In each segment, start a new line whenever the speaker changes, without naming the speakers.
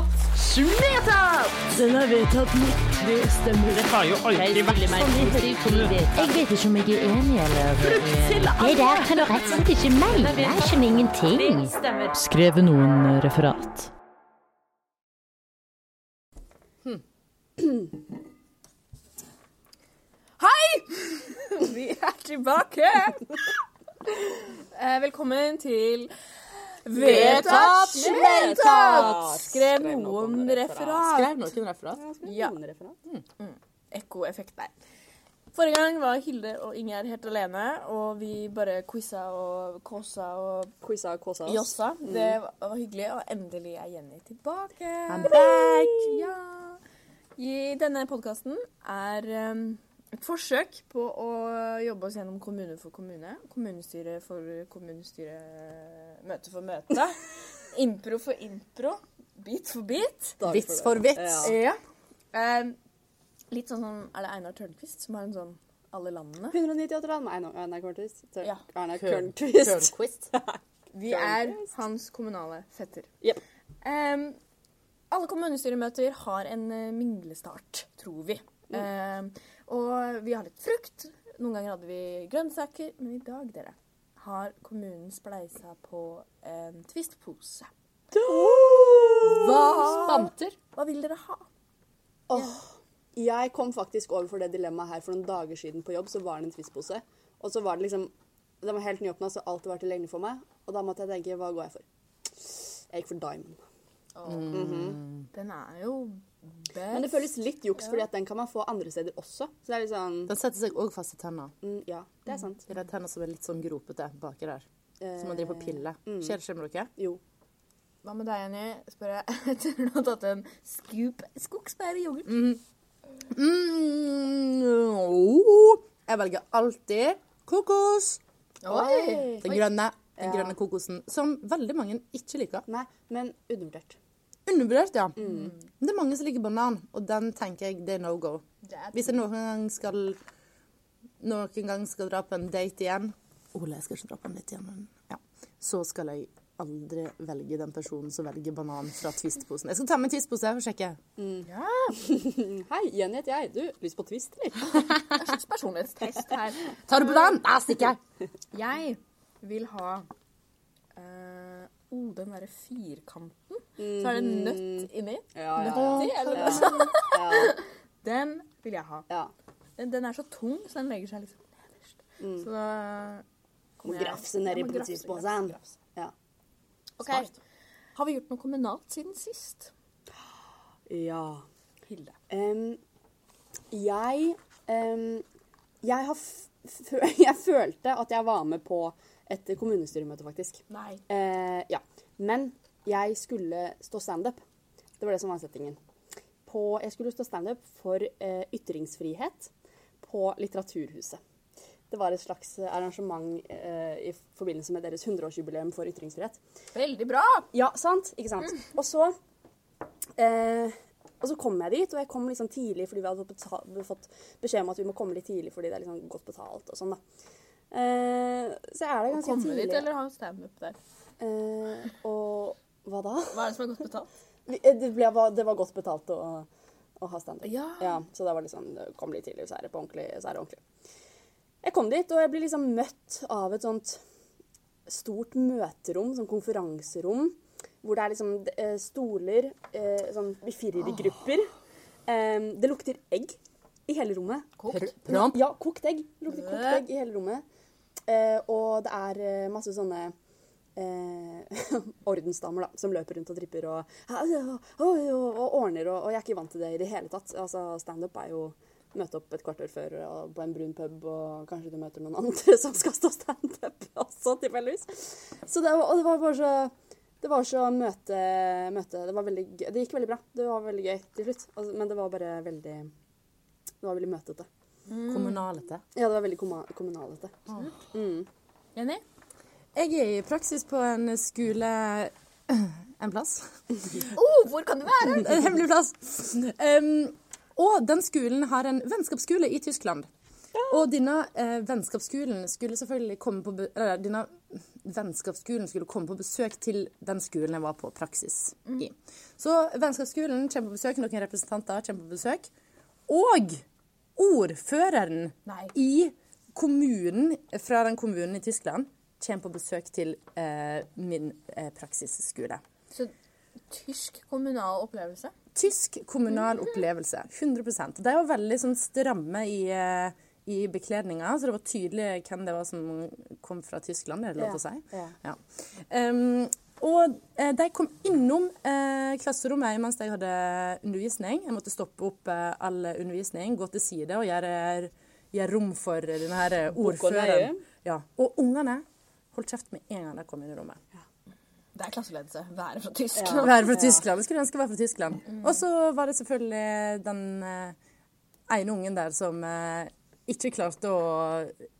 Vedtatt. Vedtatt!
Den er vedtatt med tre stemmer.
Det har jo alltid vært sånn.
Jeg vet ikke om jeg er enig eller
til alle.
Det der kan du rett og slett ikke mene. Jeg skjønner ingenting. Skrev noen referat.
Vi er tilbake! Eh, velkommen til Vedtatt vedtatt! Skrev noen referat.
Skrev noen referat?
Ja. Mm. Ekkoeffekt der. Forrige gang var Hilde og Ingjerd helt alene, og vi bare quiza og kåsa og
Quiza og kåsa oss.
jossa. Det var var hyggelig, og endelig er Jenny tilbake.
I'm back!
Ja. I denne podkasten er um, et forsøk på å jobbe oss gjennom kommune for kommune, kommunestyre for kommunestyre, møte for møte, impro for impro, bit for bit.
Vits for vits.
Ja.
Ja. Um, litt sånn som Er det Einar Tørnquist som har en sånn alle landene?
198 land. Einar Erna Korntvist.
Ja.
Køl-
Vi er hans kommunale fetter.
Yep.
Um, alle kommunestyremøter har en eh, minglestart, tror vi. Um, og vi har litt frukt. Noen ganger hadde vi grønnsaker. Men i dag, dere, har kommunen spleisa på en Twist-pose.
Hva? Spanter.
Hva vil dere ha?
Åh, jeg kom faktisk over for det dilemmaet her for noen dager siden på jobb. Så var det en Twist-pose. Og så var det liksom Den var helt nyåpna, så alt var tilgjengelig for meg. Og da måtte jeg tenke hva går jeg for? Jeg gikk for Diamond.
Den er jo best.
Men det føles litt juks, fordi at den kan man få andre steder også. Så det er litt sånn
Den setter seg òg fast i tenna.
mm, Ja, det er sant.
Det er tenna som er litt sånn gropete baki der. Som man driver på pille. Skjer det ikke med dere?
Jo.
Hva med deg, Jenny? Spør jeg etter du har tatt en scoop skogsbæryoghurt.
Mm, oh, jeg velger alltid kokos.
Oi!
Den grønne, den
Ja.
grønne kokosen. Som veldig mange ikke liker.
Nei, men undervurdert.
Undervurdert, ja. Mm. det er mange som liker banan, og den tenker jeg det er no go. Hvis jeg noen gang skal noen gang skal dra på en date igjen Ole, jeg skal ikke dra på en date igjen, men ja. Så skal jeg aldri velge den personen som velger banan fra Twist-posen. Jeg skal ta med en Twist-pose og sjekke.
Hei, Jenny heter jeg. Du, lyst på Twist, eller?
slags personlighetstest her.
Tar du banan? Nei, Da stikker jeg.
Jeg vil ha uh, oh, den derre firkanten. Så er det nøtt inni.
Ja, ja.
Nøtti, eller noe sånt.
Ja.
Den vil jeg ha.
ja.
Den, den er så tung, så den legger seg liksom nederst. Så da
Må
kommer jeg-
grafse nedi
Jeg må grafse, grafse, grafse.
Ja.
Ok. Har vi gjort noe kommunalt siden sist?
ja.
Hilde.
Um, jeg um, jeg har Jeg følte at jeg var med på et kommunestyremøte, faktisk.
Nei.
Eh, ja. Men jeg skulle stå standup. Det var det som var settingen. På, jeg skulle stå standup for eh, ytringsfrihet på Litteraturhuset. Det var et slags arrangement eh, i forbindelse med deres 100-årsjubileum for ytringsfrihet.
Veldig bra!
Ja, sant? Ikke sant? Og så eh, Og så kom jeg dit, og jeg kom liksom tidlig fordi vi hadde fått, fått beskjed om at vi må komme litt tidlig fordi det er liksom godt betalt og sånn, da. Eh, så er det ganske tidlig
Komme
tidlig.
dit eller ha standup der?
Uh, og hva da?
Hva er det som er godt betalt?
Eh, Det, ble, det var godt betalt å, å ha standup.
Ja.
Så det var liksom det Kom litt tidlig, så er det på ordentlig. Så er det ordentlig. Jeg kom dit, og jeg blir liksom møtt av et sånt stort møterom, sånn konferanserom, hvor det er liksom stoler eh, sånn i firergrupper. Eh, det lukter egg i hele rommet.
Pr-
Ja, kokt egg. Det lukter kokt egg i hele rommet. Eh, og det er eh, masse sånne eh, ordensdamer da, som løper rundt og tripper og, og, ordner, og, og jeg er ikke vant til det i det hele tatt. Altså, Standup er jo møte opp et kvarter før på en brun pub, og kanskje du møter noen andre som skal stå standup også, tilfeldigvis. Så det og det var bare så det var så møte, møte Det var veldig. Det gikk veldig bra. Det var veldig gøy til slutt. Altså, men det var bare veldig Det var veldig møtete.
Kommunalete.
Ja, det var veldig kommunalete. Mm.
Jenny?
Jeg er i praksis på en skole en plass.
Oh, hvor kan det være?
En hemmelig plass. Um, og den skolen har en vennskapsskole i Tyskland. Og denne eh, vennskapsskolen skulle selvfølgelig komme på be eller, denne vennskapsskolen skulle komme på besøk til den skolen jeg var på praksis i. Så vennskapsskolen kommer på besøk, noen representanter kommer på besøk. Og ordføreren
Nei.
i kommunen, fra den kommunen i Tyskland kommer på besøk til eh, min eh, praksisskole.
Så tysk kommunal opplevelse.
Tysk kommunal opplevelse. 100% De var veldig sånn stramme i, eh, i bekledninga, så det var tydelig hvem det var som kom fra Tyskland. Er det lov til å si?
Ja.
Ja. Um, og eh, de kom innom eh, klasserommet mens jeg hadde undervisning. Jeg måtte stoppe opp eh, all undervisning, gå til side og gjøre, gjøre rom for denne her eh, ordføreren. Ja. Og ungene holdt kjeft med en gang de kom inn i rommet.
Det er klasseledelse. Være fra Tyskland.
Være fra Tyskland. Jeg skulle ønske jeg var fra Tyskland. Og så var det selvfølgelig den eh, ene ungen der som eh, ikke klarte å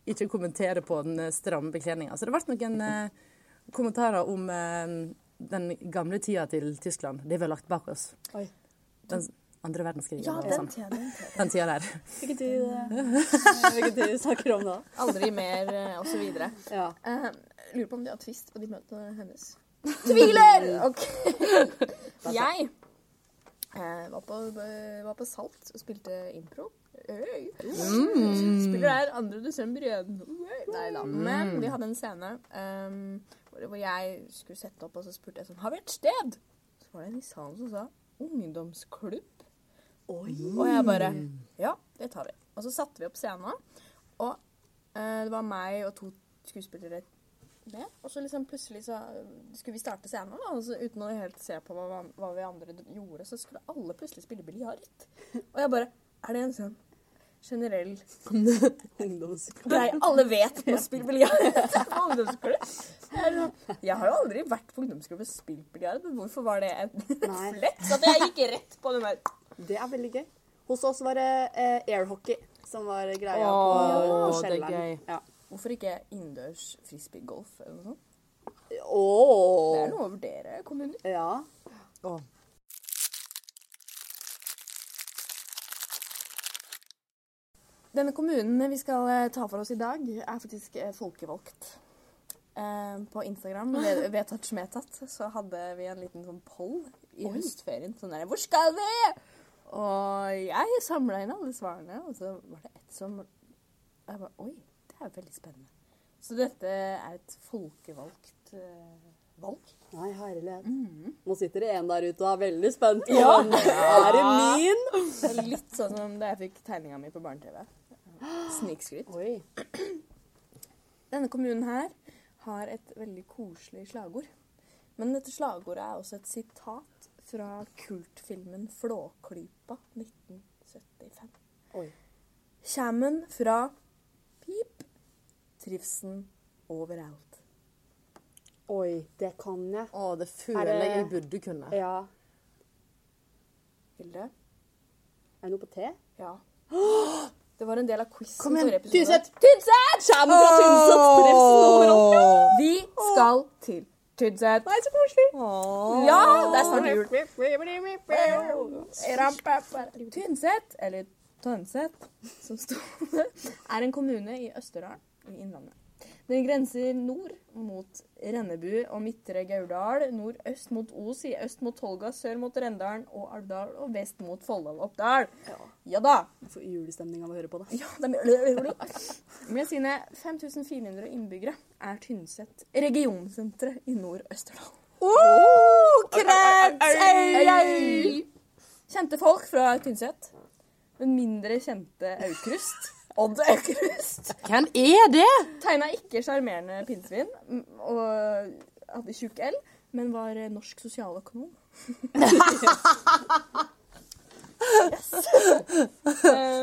ikke kommentere på den stramme bekledninga. Så det ble noen kommentarer om eh, den gamle tida til Tyskland. Det vi har lagt bak oss.
Oi.
Den andre verdenskrigen
Ja, den
sånn.
tjener den.
Den tida der.
Hvilken tid, hvilken tid snakker du om da?
Aldri mer, eh, videre.
Ja.
Uh, lurer på om de har twist på de møtene hennes. Tviler! OK. Jeg uh, var, på, var på Salt og spilte impro. Øy. Spiller der 2. desember igjen. Nei da. Men vi hadde en scene um, hvor, jeg skulle sette opp, og så spurte jeg sånn Har vi et sted? Så var det en i salen som sa ungdomsklubb.
Oi.
Og jeg bare Ja, det tar vi. Og så satte vi opp scenen. Og uh, det var meg og to skuespillere med. Og så liksom plutselig så skulle vi starte scenen, da, og så uten å helt se på hva, hva vi andre gjorde, så skulle alle plutselig spille biljard. Og jeg bare Er det en sånn generell
Ungdomsklubb.
Nei, alle vet å spille biljard? på ungdomsklubb? Jeg har jo aldri vært på ungdomsklubb og spilt biljard, men hvorfor var det en
flett?
Så at jeg gikk rett på den der
Det er veldig gøy. Hos oss var det eh, airhockey som var greia
Åh,
på,
det
på
er
kjelleren. Ja.
Hvorfor ikke innendørs frisbeegolf eller noe sånt?
Åh.
Det er noe å vurdere, kommuner.
Ja.
Åh.
Denne kommunen vi skal eh, ta for oss i dag, er faktisk eh, folkevalgt. Eh, på Instagram, ved- vedtatt smedtatt, så hadde vi en liten sånn poll i høstferien. Sånn der 'Hvor skal vi?' Og jeg samla inn alle svarene, og så var det ett som Jeg bare Oi, det er veldig spennende. Så dette er et folkevalgt uh, valg.
Nei, herlighet.
Mhm.
Nå sitter det en der ute og er veldig spent. på ja. Er det min?
Er litt sånn som da jeg fikk tegninga mi på barne-TV. Snikskryt.
Oi.
Denne kommunen her har et veldig koselig slagord. Men dette slagordet er også et sitat fra kultfilmen Flåklypa 1975.
Oi.
Kjemmen fra pip, trivselen overalt.
Oi, det kan jeg.
Å, det føler
Er det-
jeg burde kunne.
Ja.
Hilde?
Er det noe på T?
Ja. Det var en del av quizen.
Tynset!
Tynset!
Kjem fra Tynset! Trivselen overalt.
Vi skal til Tynset.
Nei, så koselig.
Ja, det er snart jul. Tynset, eller Tønset, som står det, er en kommune i Østerdalen i Innlandet. Den grenser nord mot Rennebu og Midtre Gauldal, nordøst mot Os, i øst mot Tolga, sør mot Rendalen og Alvdal og vest mot Folldal og Oppdal. Ja da!
Jeg får julestemning av å høre på det.
Ja, de... Med sine 5400 innbyggere er Tynset regionsenteret i Nord-Østerdal.
Oh, krets!
Kjente folk fra Tynset. Men mindre kjente Aukrust. Odd Aukrust.
Hvem er det?
Tegna ikke sjarmerende pinnsvin og hadde tjukk L, men var eh, norsk sosialøkonom.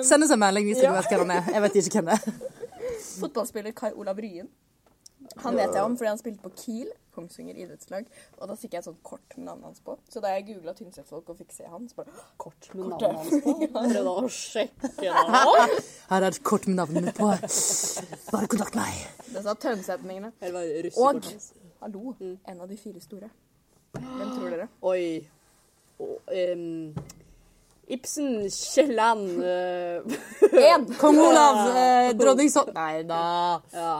Send oss en melding hvis du
Ja.
vet hvem han er. Jeg vet ikke hvem det er.
Fotballspiller Kai Olav Ryen. Han vet jeg om fordi han spilte på Kiel, Kongsvinger idrettslag. Og da fikk jeg et sånt kort med navnet hans på. Så da jeg googla Tynset-folk og fikk se han, så bare
Kort med navnet hans på. Prøvde han å sjekke det?
Her er et kort med navnet mitt på. Bare kontakt meg.
Det sa Tønsetningene. Og
hallo, mm.
hallo, en av de fire store. Hvem tror dere?
Oi. Oh, um. Ibsen, Kielland
Én! Uh.
Kong Olav, uh, dronning Sol... Nei da.
Ja.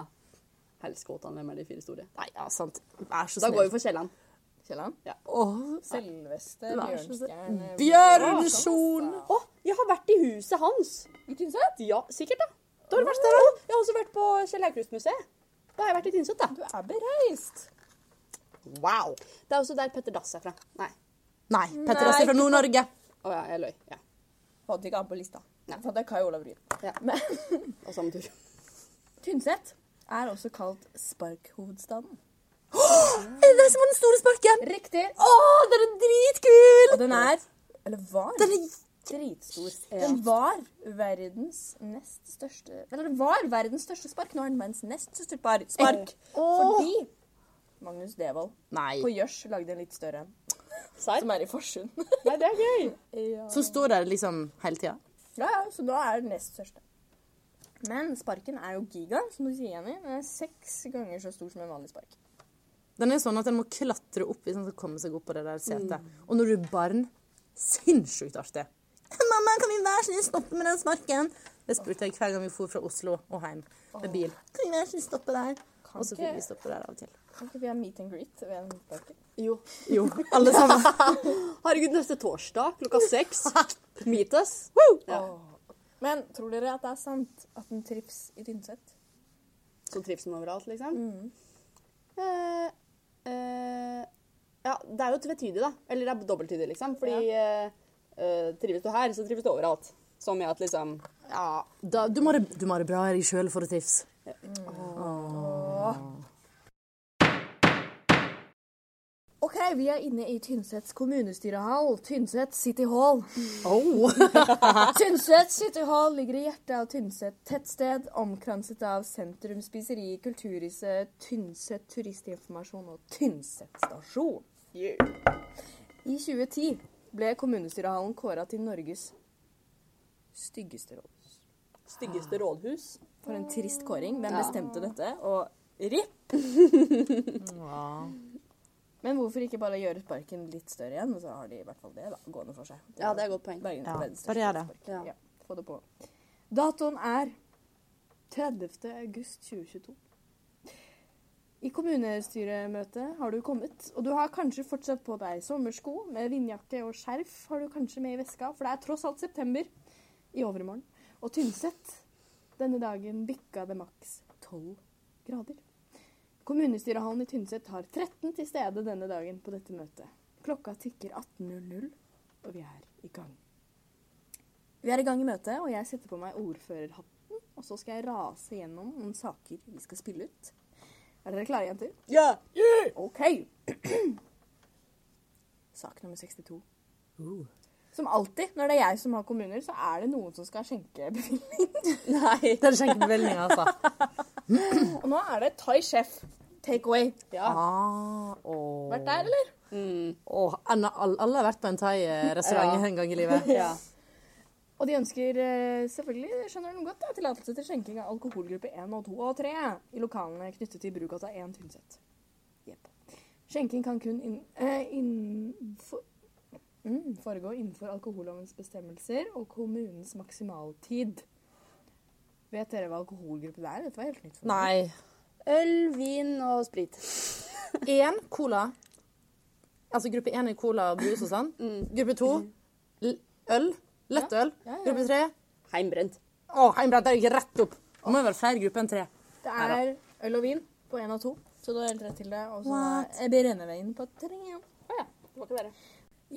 Helskåtan, hvem er de fire store?
Nei, ja, sant. Vær så
Da går vi for Kielland.
Kielland.
Åh,
Selveste. Bjørnstjerne
Bjørnson!
Å, jeg har vært i huset hans!
I Tynset?
Ja, sikkert, da. Da har du vært der òg. Jeg har også vært på Kjell Aukrust-museet. Da har jeg vært i Tynset, da.
Du er bereist.
Wow.
Det er også der Petter Dass er fra. Nei.
Nei, Petter Dass er fra Nord-Norge.
Å ja, jeg løy. Ja.
Hadde ikke han på lista.
Nei.
For det er Kai Olav Ryen.
ja.
Men
Og samme tur.
Tynset er også kalt Sparkhovedstaden.
Er det er som var den store sparken?
Riktig.
Å, den er dritkul!
Og den er Eller var
Den er
dritstor. Den var verdens nest største Eller den var verdens største spark. Nå er den verdens nest største spark. Oh. Fordi Magnus Devold
Nei.
på Gjørs lagde en litt større en. Som er i Forsund.
Nei, det er gøy.
ja.
Som står der liksom hele tida.
ja, ja, så nå er den nest største. Men sparken er jo giga, som du sier, Jenny. Den er seks ganger så stor som en vanlig spark.
Den er sånn at en må klatre opp hvis den skal komme seg opp på det der setet. Og når du er barn Sinnssykt artig. 'Mamma, kan vi være snill stoppe med den sparken?' Det spurte jeg hver gang vi for fra Oslo og hjem med bil. Kan vi være snill stoppe der?
Kan
Og så fikk vi stoppe der av og til.
Kan ikke vi ha meet and greet ved den sparken?
Jo.
Jo, alle sammen.
Herregud, neste torsdag klokka seks. Meet us. Ja.
Men tror dere at det er sant at den trives i Tynset?
Så trives den overalt, liksom. Eh, eh, ja, det er jo tvetydig, da. Eller det er dobbelttydig, liksom. Fordi ja. eh, trives du her, så trives du overalt. Som i at liksom
Ja, da, du, må ha det, bra bra i sjøl for å trives.
OK, vi er inne i Tynsets kommunestyrehall. Tynset City Hall.
Oh.
Tynset City Hall ligger i hjertet av Tynset tettsted, omkranset av Sentrum Spiseri, Kulturhuset, Tynset Turistinformasjon og Tynset stasjon. Yeah. I 2010 ble kommunestyrehallen kåra til Norges styggeste rådhus.
Styggeste rådhus.
For en trist kåring. Hvem bestemte dette? Og RIP! Men hvorfor ikke bare gjøre parken litt større igjen, og så har de i hvert fall det da, gående for seg.
Ja, det er et godt poeng.
Bergen,
Ja, bare gjør det.
Ja.
Ja, få det på. Datoen er 30. august 2022. I kommunestyremøtet har du kommet, og du har kanskje fortsatt på deg sommersko med vindjakke og skjerf har du kanskje med i veska, for det er tross alt september i overmorgen. Og Tynset, denne dagen bikka det maks 12 grader. Kommunestyrehallen i Tynset har 13 til stede denne dagen på dette møtet. Klokka tikker 18.00, og vi er i gang. Vi er i gang i møtet, og jeg setter på meg ordførerhatten. Og så skal jeg rase gjennom noen saker vi skal spille ut. Er dere klare, jenter?
Ja!
OK. Sak nummer 62. Som alltid når det er jeg som har kommuner, så er det noen som skal skjenke bevilgning.
Nei.
Det er skjenkebevilgning, altså.
Og nå er det Thai Chef Takeaway.
Ja.
Ah, åh.
Vært der, eller?
Mm.
Oh, alle, alle har vært på en thai-restaurant
Ja.
en gang i livet.
ja.
Og de ønsker eh, selvfølgelig, skjønner de godt, da, tillatelse til skjenking av alkoholgruppe 1 og 2 og 3 i lokalene knyttet til Brugata 1 Tynset. Yep. Skjenking kan kun inn, eh, innenfor, mm, foregå innenfor alkohollovens bestemmelser og kommunens maksimaltid. Vet dere hva alkoholgruppe det er? Dette var helt nytt for meg.
Nei.
Øl, vin og sprit.
Én cola. Altså gruppe én er cola og brus og sånn. Gruppe to øl. Lettøl. Gruppe tre
Heimbrent.
Å, heimbrent. Det gikk rett opp. Det må jo være flere grupper enn tre.
Det er øl og vin på 1 og to, så da er det rett til det. Og så er brenneveien på tre.
Å ja. Det må ikke være.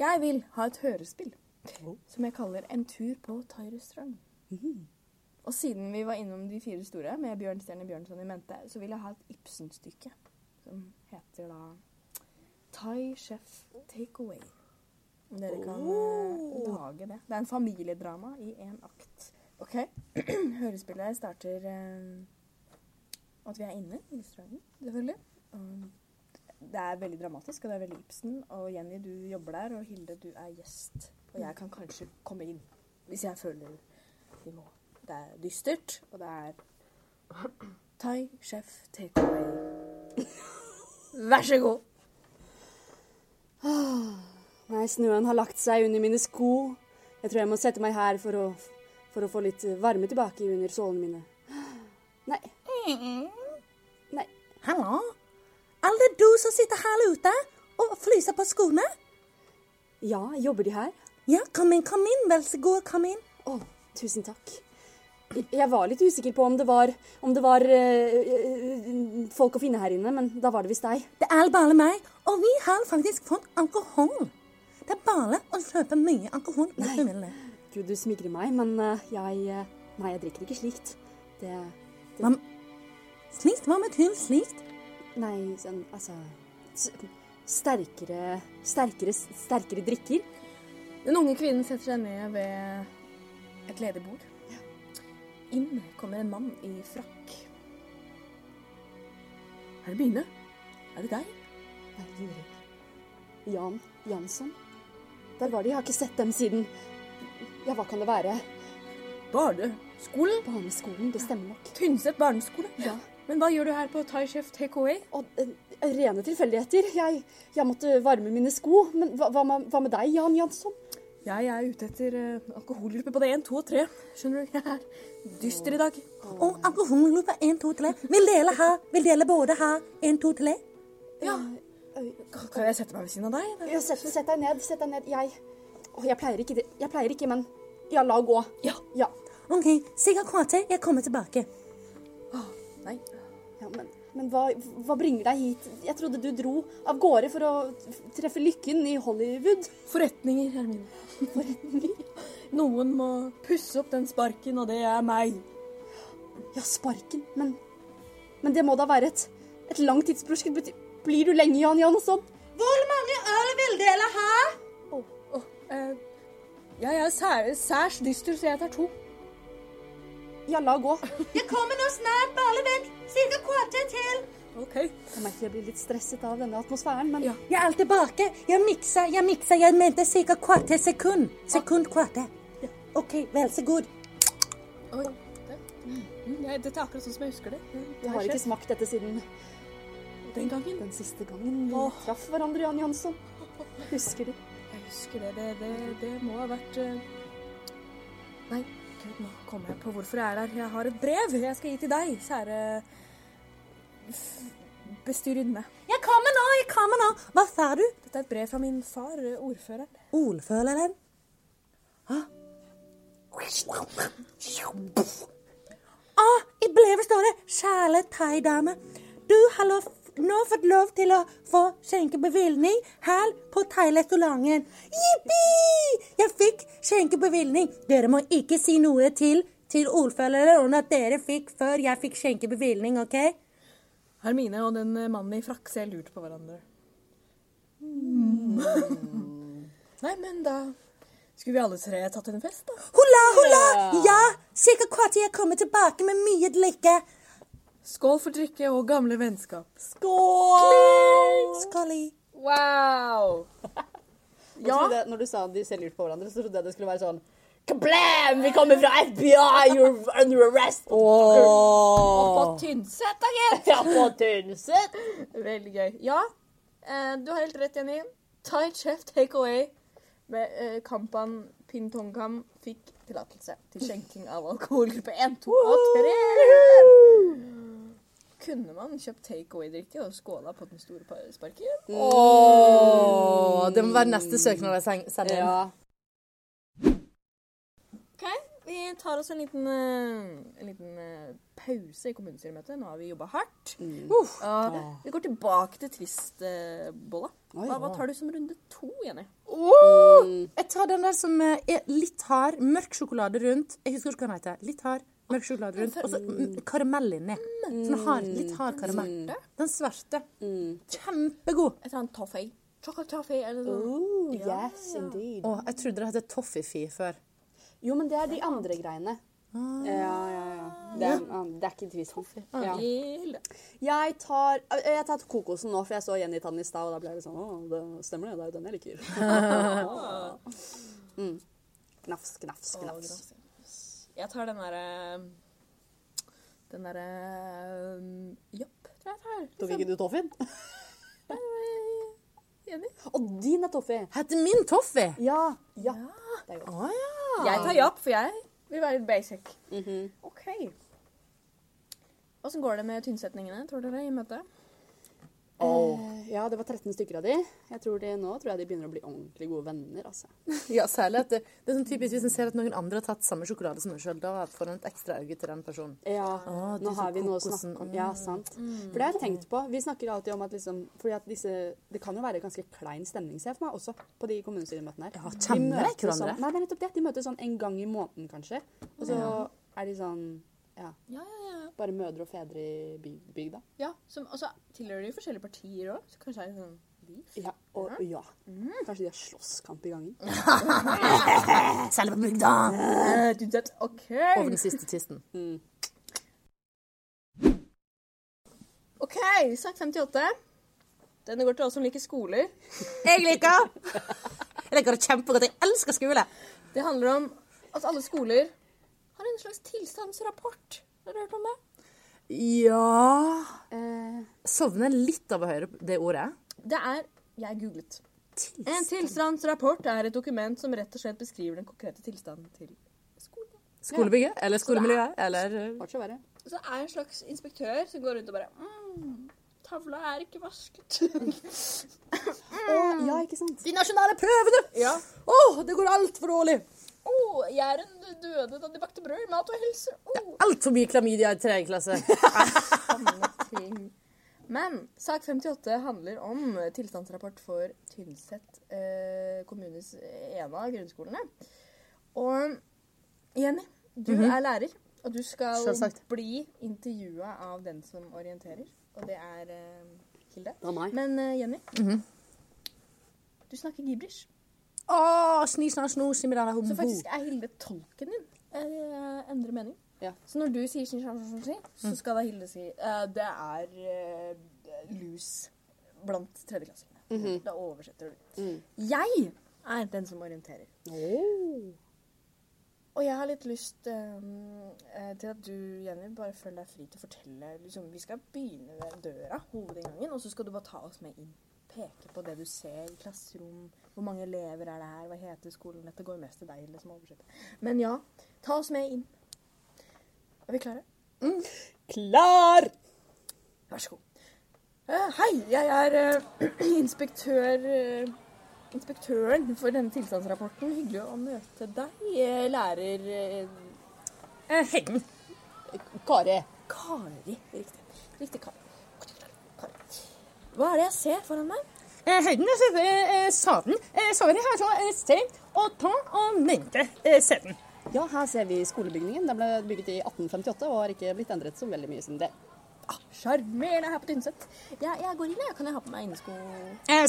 Jeg vil ha et hørespill som jeg kaller En tur på thai-restaurant. Og siden vi var innom de fire store med Bjørnstjerne Bjørnson i mente, så vil jeg ha et Ibsen-stykke som heter da Thai Chef Takeaway. Dere kan oh. lage det. Det er en familiedrama i én akt. OK. Hørespillet starter eh, at vi er inne i restauranten, selvfølgelig. Det er veldig dramatisk, og det er veldig Ibsen. Og Jenny, du jobber der, og Hilde, du er gjest. Og jeg kan kanskje komme inn hvis jeg føler vi må. Det er dystert, og det er Thai chef takeaway. Vær så god.
Nei, snøen har lagt seg under mine sko. Jeg tror jeg må sette meg her for å, for å få litt varme tilbake under sålene mine. Nei. Nei.
Hallo? Det du som sitter her ute og flyser på skoene?
Ja, jobber de her?
Ja, kom inn, kom inn. Vær så god, kom inn.
Å, tusen takk. Jeg var litt usikker på om det var, om det var eh, folk å finne her inne, men da var det visst deg.
Det er bare meg, og vi har faktisk fått alkohol. Det er bare å kjøpe mye alkohol hvis du vil det.
Gud, du smigrer meg, men eh, jeg Nei, jeg drikker ikke slikt. Det
Hva, slikt? Hva betyr slikt?
Nei, sånn altså Sterkere Sterkere sterkere drikker.
Den unge kvinnen setter seg ned ved et ledig bord. Inn kommer en mann i frakk. Er det Mine? Er det deg?
Nei, Juri. Jan Jansson. Der var de. Jeg har ikke sett dem siden Ja, hva kan det være?
Barneskolen?
Barneskolen. Det stemmer nok.
Tynset barneskole?
Ja.
Men hva gjør du her på Thai Chef TKA?
Og eh, rene tilfeldigheter. Jeg, jeg måtte varme mine sko. Men hva, hva, med, hva med deg, Jan Jansson?
Jeg er ute etter uh, på både 1, 2 og 3. Skjønner du? Jeg er dyster i dag.
Og alkoholgruppe 1, 2, 3. Vil dere ha Vil dere både ha 1, 2, 3?
Ja. Kan jeg sette meg ved siden av deg?
Ja, sett, sett deg ned. Sett deg ned. Jeg Å, jeg pleier ikke det. Jeg pleier ikke, men Ja, la gå.
Ja.
Ja.
OK, sikkert Kvate, Jeg kommer tilbake.
Nei.
ja men men hva, hva bringer deg hit? Jeg trodde du dro av gårde for å treffe lykken i Hollywood.
Forretninger, Hermine. Noen må pusse opp den sparken, og det er meg.
Ja, sparken. Men, men det må da være et, et langt tidsprosjekt. Blir du lenge, Jan Jansson?
Hvor mange øl vil dere ha?
Åh, eh, jeg er sær, særs dyster, så jeg tar to.
Ja, la gå.
Jeg kommer nå snart. Bare vent. Cirka kvarter til.
OK.
Jeg merker jeg blir litt stresset av denne atmosfæren, men
Ja.
Jeg er tilbake. Jeg mikser, jeg miksa. Jeg mente cirka kvarter sekund. Sekund, kvarter. OK, vel så god.
Oi. Mm, Ja, dette er akkurat sånn som jeg husker det.
jeg har ikke smakt dette siden
Den gangen.
den siste gangen vi
Åh.
traff hverandre, Jan Jansson. Husker du?
Jeg husker det. Det, det, det må ha vært uh... Nei, gud, nå kommer jeg på hvorfor jeg er der. Jeg har et brev jeg skal gi til deg, kjære f-
Jeg kommer nå, jeg kommer nå. Hva sa du?
Dette er et brev fra min far, eh, ordføreren.
Ordføreren? Hæ? Ah, I brevet står det 'Kjære thaidame'. Du har lov, nå fått lov til å få skjenkebevilgning her på thairestauranten. Jippi! Jeg fikk skjenkebevilgning. Dere må ikke si noe til, til ordføreren om at dere fikk før jeg fikk skjenkebevilgning, OK?
Hermine og den eh, mannen i frakk ser lurt på hverandre. Nei, men da skulle vi alle tre tatt en fest, da.
Hurra, hurra! Ja, sikkert kvarter jeg kommer tilbake med mye drikke.
Skål for drikke og gamle vennskap.
Skål!
Skål i.
Wow!
Jeg trodde, når du sa de ser lurt på hverandre, så trodde jeg det skulle være sånn Kablam! Vi kommer fra FBI! You're under arrest!
Og på Tynset, da, gitt!
Ja, på Tynset!
Veldig gøy. Ja, eh, du har helt rett, Jenny. Thai Chef Takeaway med eh, Kampan Pintongkam fikk tillatelse til skjenking av alkoholgruppe 1, 2 og 3. Kunne man kjøpt takeaway-drikke og skåla på den store pa- sparken?
Oh, det må være neste søknad jeg sen- sender inn.
Ja.
OK, vi tar oss en liten, eh, en liten eh, pause i kommunestyremøtet. Nå har vi jobba hardt.
Uff.
uh. vi går tilbake til twist-bolla. Hva, hva tar du som runde to, Jenny?
Jeg tar den der som eh, er litt hard, mørk sjokolade rundt. Jeg husker ikke hva den heter. Litt hard, mørk sjokolade rundt. Og så mm, karamell inni. Sånn hard, litt hard karamell. Den svarte. Kjempegod.
Jeg tar en toffee. Chocolate toffee eller noe. Oh,
yes, indeed.
Å, jeg trodde det het Toffifee før.
Jo, men det er de andre greiene. Ja, ja, ja. Det er, ah, det er ikke twist. Ja.
Gilde.
Jeg tar jeg Jeg tar kokosen nå, for jeg så Jenny ta den i stad, og da ble jeg sånn Å, det stemmer det. Det er jo den jeg liker. mm. Knafs, knafs, knafs.
Jeg tar den derre Den derre Japp, Jopp, tror jeg jeg tar.
Tok ikke du Toffin?
Enig?
Og din er toffee.
Heter min Toffee?
Ja. ja. Det er godt.
Ah, ja.
Jeg tar japp, for jeg vil være litt basic.
Mhm.
OK. Åssen går det med tynnsetningene, tror dere, i møtet?
Eh, ja, det var 13 stykker av de. Jeg tror de, Nå tror jeg de begynner å bli ordentlig gode venner. altså.
Ja, særlig at det, det er sånn typisk hvis en ser at noen andre har tatt samme sjokolade som en sjøl, da får en et ekstra øye til den personen.
Ja,
oh,
nå har vi noe å snakke om.
mm.
Ja, sant. For det har jeg tenkt på. Vi snakker alltid om at liksom fordi at disse Det kan jo være ganske klein stemning, ser jeg for meg, også på de kommunestyremøtene her.
Ja, kjenner de hverandre?
Sånn, nei, det er nettopp det. De møtes sånn en gang i måneden, kanskje. Og så er de sånn Ja.
Ja, ja, ja.
Bare mødre og fedre i by- bygda.
ja som, og så tilhører de forskjellige partier òg, så kanskje er det sånn beef.
Ja, og ja. Kanskje de har slåsskamp i gangen.
Særlig på bygda!
Du vet, OK.
Over den siste tvisten.
OK, sak 58. Denne går til oss som liker skoler.
Jeg liker Jeg liker det kjempegodt. Jeg elsker skole.
Det handler om at alle skoler har en slags tilstandsrapport. Har du hørt om det?
Ja
Eh,
Sovner litt av å høre det ordet.
Det er Jeg googlet. En tilstandsrapport er et dokument som rett og slett beskriver den konkrete tilstanden til skolen.
Skolebygget eller skolemiljøet eller eh,
Var verre.
Så det er en slags inspektør som går rundt og bare mm, Tavla er ikke vasket.
Å, ja, ikke sant?
De nasjonale prøvene!
ja.
Å, det går altfor dårlig.
Å, jeg er en døde da de bakte brød. Mat og helse. Oh.
Altfor mye klamydia i tredje klasse.
Men sak 58 handler om tilstandsrapport for Tynset eh, kommunes en av grunnskolene. Og Jenny, du er lærer, og du skal
Selvsagt.
bli intervjua av den som orienterer. Og det er eh, Hilde.
Det meg.
Men eh, Jenny, du snakker gibrish.
Å, sni, sna, sno, simmerana,
Så faktisk er Hilde tolken din. Eh, endrer mening.
Ja.
Så når du sier sin sjanse, så skal da Hilde si uh, det er uh, lus blant tredjeklassingene. Da oversetter du. Jeg er den som orienterer.
Oh.
Og jeg har litt lyst eh, eh, til at du, Jenny, bare føler deg fri til å fortelle. Liksom, vi skal begynne ved døra, hovedinngangen, og så skal du bare ta oss med inn. Peke på det du ser i klasserom. Hvor mange elever er det her? Hva heter skolen? Dette går mest til deg liksom som oversetter. Men ja, ta oss med inn. Er vi klare?
Klar!
Vær så god. Uh, hei, jeg er uh, inspektør uh, Inspektøren for denne tilstandsrapporten. Hyggelig å møte deg, lærer Eh,
Kari.
Kari. Riktig. Riktig. Kari. Hva er det jeg ser foran meg?
Eh, høyden er selvfølgelig eh, Saden Eh, så er det her så eh, sted og ta og nevnte eh, seden.
Ja, her ser vi skolebygningen. Den ble bygget i 1858 og har ikke blitt endret så veldig mye siden det.
Ah, Sjarmerende her på Tynset. Ja, jeg går inn, jeg. Kan jeg ha på meg innesko?
Eh, er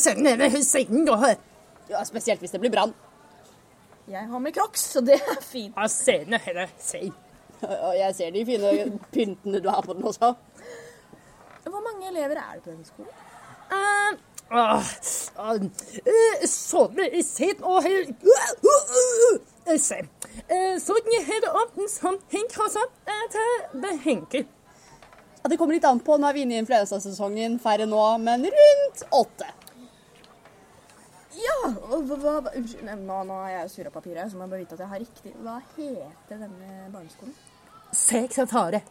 siden da.
Ja, Spesielt hvis det blir brann.
Jeg har med crocs, så det er fint.
Ja, seden er heller sein.
Og jeg ser de fine pyntene du har på den også.
Hvor mange elever er det på denne skolen?
Eh, ah, ah, eh, Sånn er seden og Eh, Se. Eh, Sånn er her åpnen som henkasse til
Henke. Det kommer litt an på. Nå er vi inne i influensasesongen. Færre nå, men rundt åtte.
Ja, Unnskyld, nå, nå er jeg av papiret, så må jeg bare vite at jeg har riktig. Hva heter denne barneskolen?
Sekretare.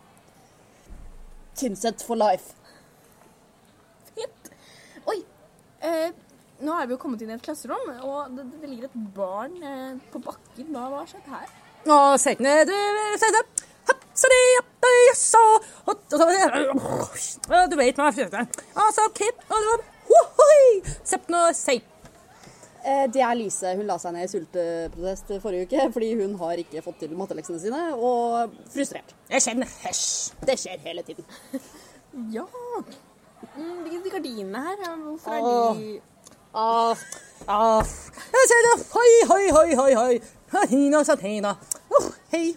Tynset for life.
Fint. Oi. Eh, nå er vi jo kommet inn i et klasserom, og det, det ligger et barn eh, på bakken. Hva har skjedd her?
Å, se det. Det det er- Ja, Du vet hva jeg føler. Altså, kid, og det nå, sei.
Eh, Det er Lise. Hun la seg ned i sulteprotest forrige uke fordi hun har ikke fått til matteleksene sine, og frustrert.
Jeg kjenner hesj.
Det skjer hele tiden.
Ja. Mm, de, de gardinene her, hvorfor er
Åh.
de.
Jeg ser det. Hoi, hoi, hoi, hoi, hoi. Hina, satina. Oh, hei.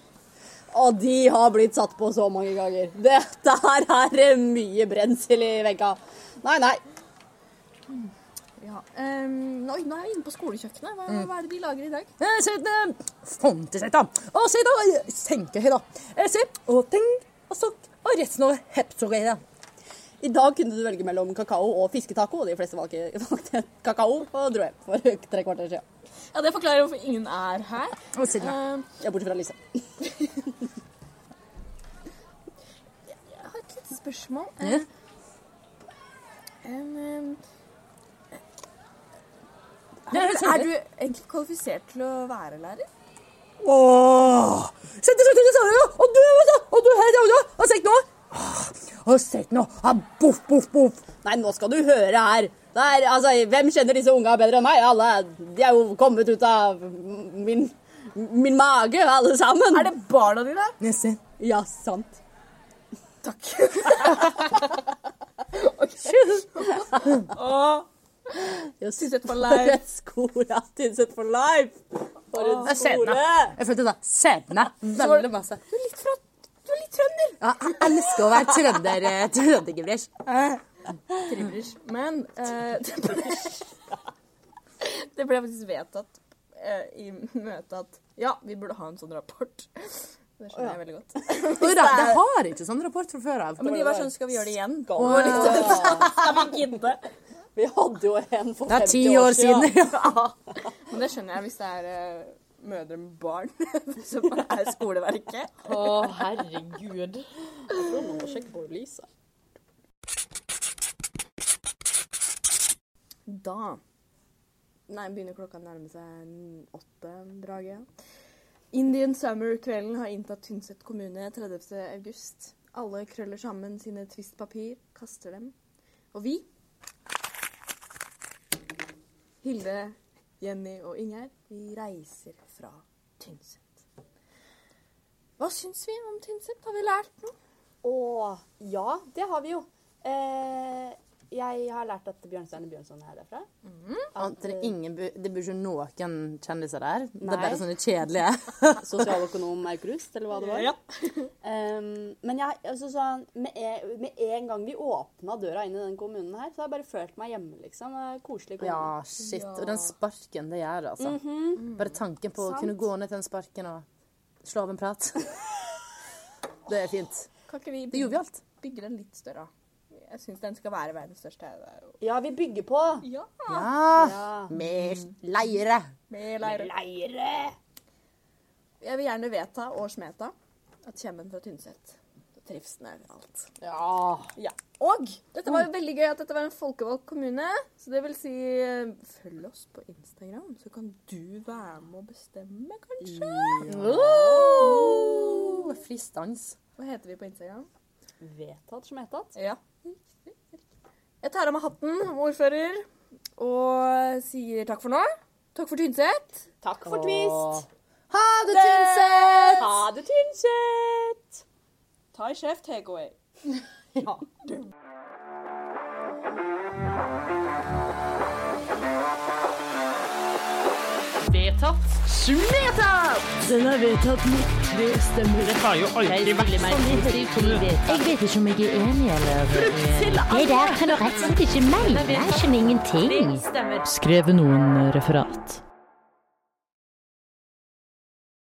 Og de har blitt satt på så mange ganger. Dette her er mye brensel i vegga. Nei, nei.
Ja. Um, oi, nå er vi inne på skolekjøkkenet. Hva, hva er det de lager i dag?
Jeg ser det. Fontesetta. Og se da, senke her da. Jeg ser, og ting, og sokk. og resten av hepsorera.
I dag kunne du velge mellom kakao og fisketaco, og de fleste valgte kakao og dro hjem for tre kvarter siden.
Ja, Det forklarer hvorfor ingen er her.
Og da.
Eh,
Ja, bortsett fra Lise.
jeg har et lite spørsmål.
Ja.
Um, em, er, er du egentlig kvalifisert til å være lærer?
Ååå! Sett deg, sett deg, du deg, og du, vet du, og du, her, og du, og sett nå. Og sett nå, ah, boff, boff, boff.
Nei, nå skal du høre her. Det er, altså, hvem kjenner disse unga bedre enn meg? Alle, de er jo kommet ut av min, min mage, alle sammen.
Er det barna dine?
Nisse.
Ja, sant.
Takk. Åh,
Yes.
Tynset for
For
life.
et skole. Ja, Tynset for life. For en skole.
Jeg følte det. Sedna. Veldig masse.
Du er litt fra Er litt trønder.
Ja, jeg elsker å være trønder, eh, trøndergevrers.
Trivers. Men eh, det, ble, det ble faktisk vedtatt eh, i møtet at ja, vi burde ha en sånn rapport. Det skjønner jeg veldig godt.
Da, det har ikke sånn rapport fra før av.
Men de var sånn, skal vi gjøre det igjen?
Skal vi-
skal vi gidde?
Vi hadde jo en for
Det er
50
ti år siden. Ja.
Men det skjønner jeg hvis det er eh, mødre med barn som er skoleverket.
Å, herregud. Jeg tror man må sjekke på Lisa.
Da Nei, begynner klokka å nærme seg åtte, Brage. Indian Summer-kvelden har inntatt Tynset kommune 30. august. Alle krøller sammen sine tvistpapir, kaster dem. Og vi Hilde, Jenny og Ingjerd, vi reiser fra Tynset. Hva syns vi om Tynset? Har vi lært noe?
Å, ja, det har vi jo. Eh, jeg har lært at Bjørnstjerne Bjørnson er derfra.
At det, er ingen, det bor ikke noen kjendiser der. Det er bare sånne kjedelige.
Sosialøkonom Aukrust, eller hva det var.
Ja.
Um, men jeg, altså så, med, en, med en gang vi åpna døra inn i den kommunen her, så har jeg bare følt meg hjemme, liksom. Koselig kommune.
Ja, shit. Og den sparken det gjør, altså. Bare tanken på å kunne gå ned til den sparken og slå av en prat. det er fint.
Kan ikke vi
Det gjorde vi alt.
bygge den litt større? Jeg syns den skal være verdens største. Det er jo-
Ja, vi bygger på.
Ja.
Ja.
Ja.
Med leire.
Mer leire.
Leire!
Jeg vil gjerne vedta og smeta at kommer fra Tynset. Trives den overalt.
Ja.
Ja. Og dette var jo veldig gøy at dette var en folkevalgt kommune. Så det vil si følg oss på Instagram, så kan du være med å bestemme, kanskje.
Oh, fristans.
Hva heter vi på Instagram?
Vedtatt smetatt.
Ja. Jeg tar av meg hatten, ordfører, og sier takk for nå. Takk for Tynset.
Takk for twist.
Ha det, Tynset!
Ha det, Tynset!
Ta i kjeft, takeaway.
Ja.
Vedtatt. Vedtatt! Den er vedtatt med tre stemmer. Det har jo alltid vært sånn i Høyre
Jeg vet ikke om jeg er enig eller Det der kan du rett og slett ikke mene. Jeg skjønner ingenting.
Skrev noen referat.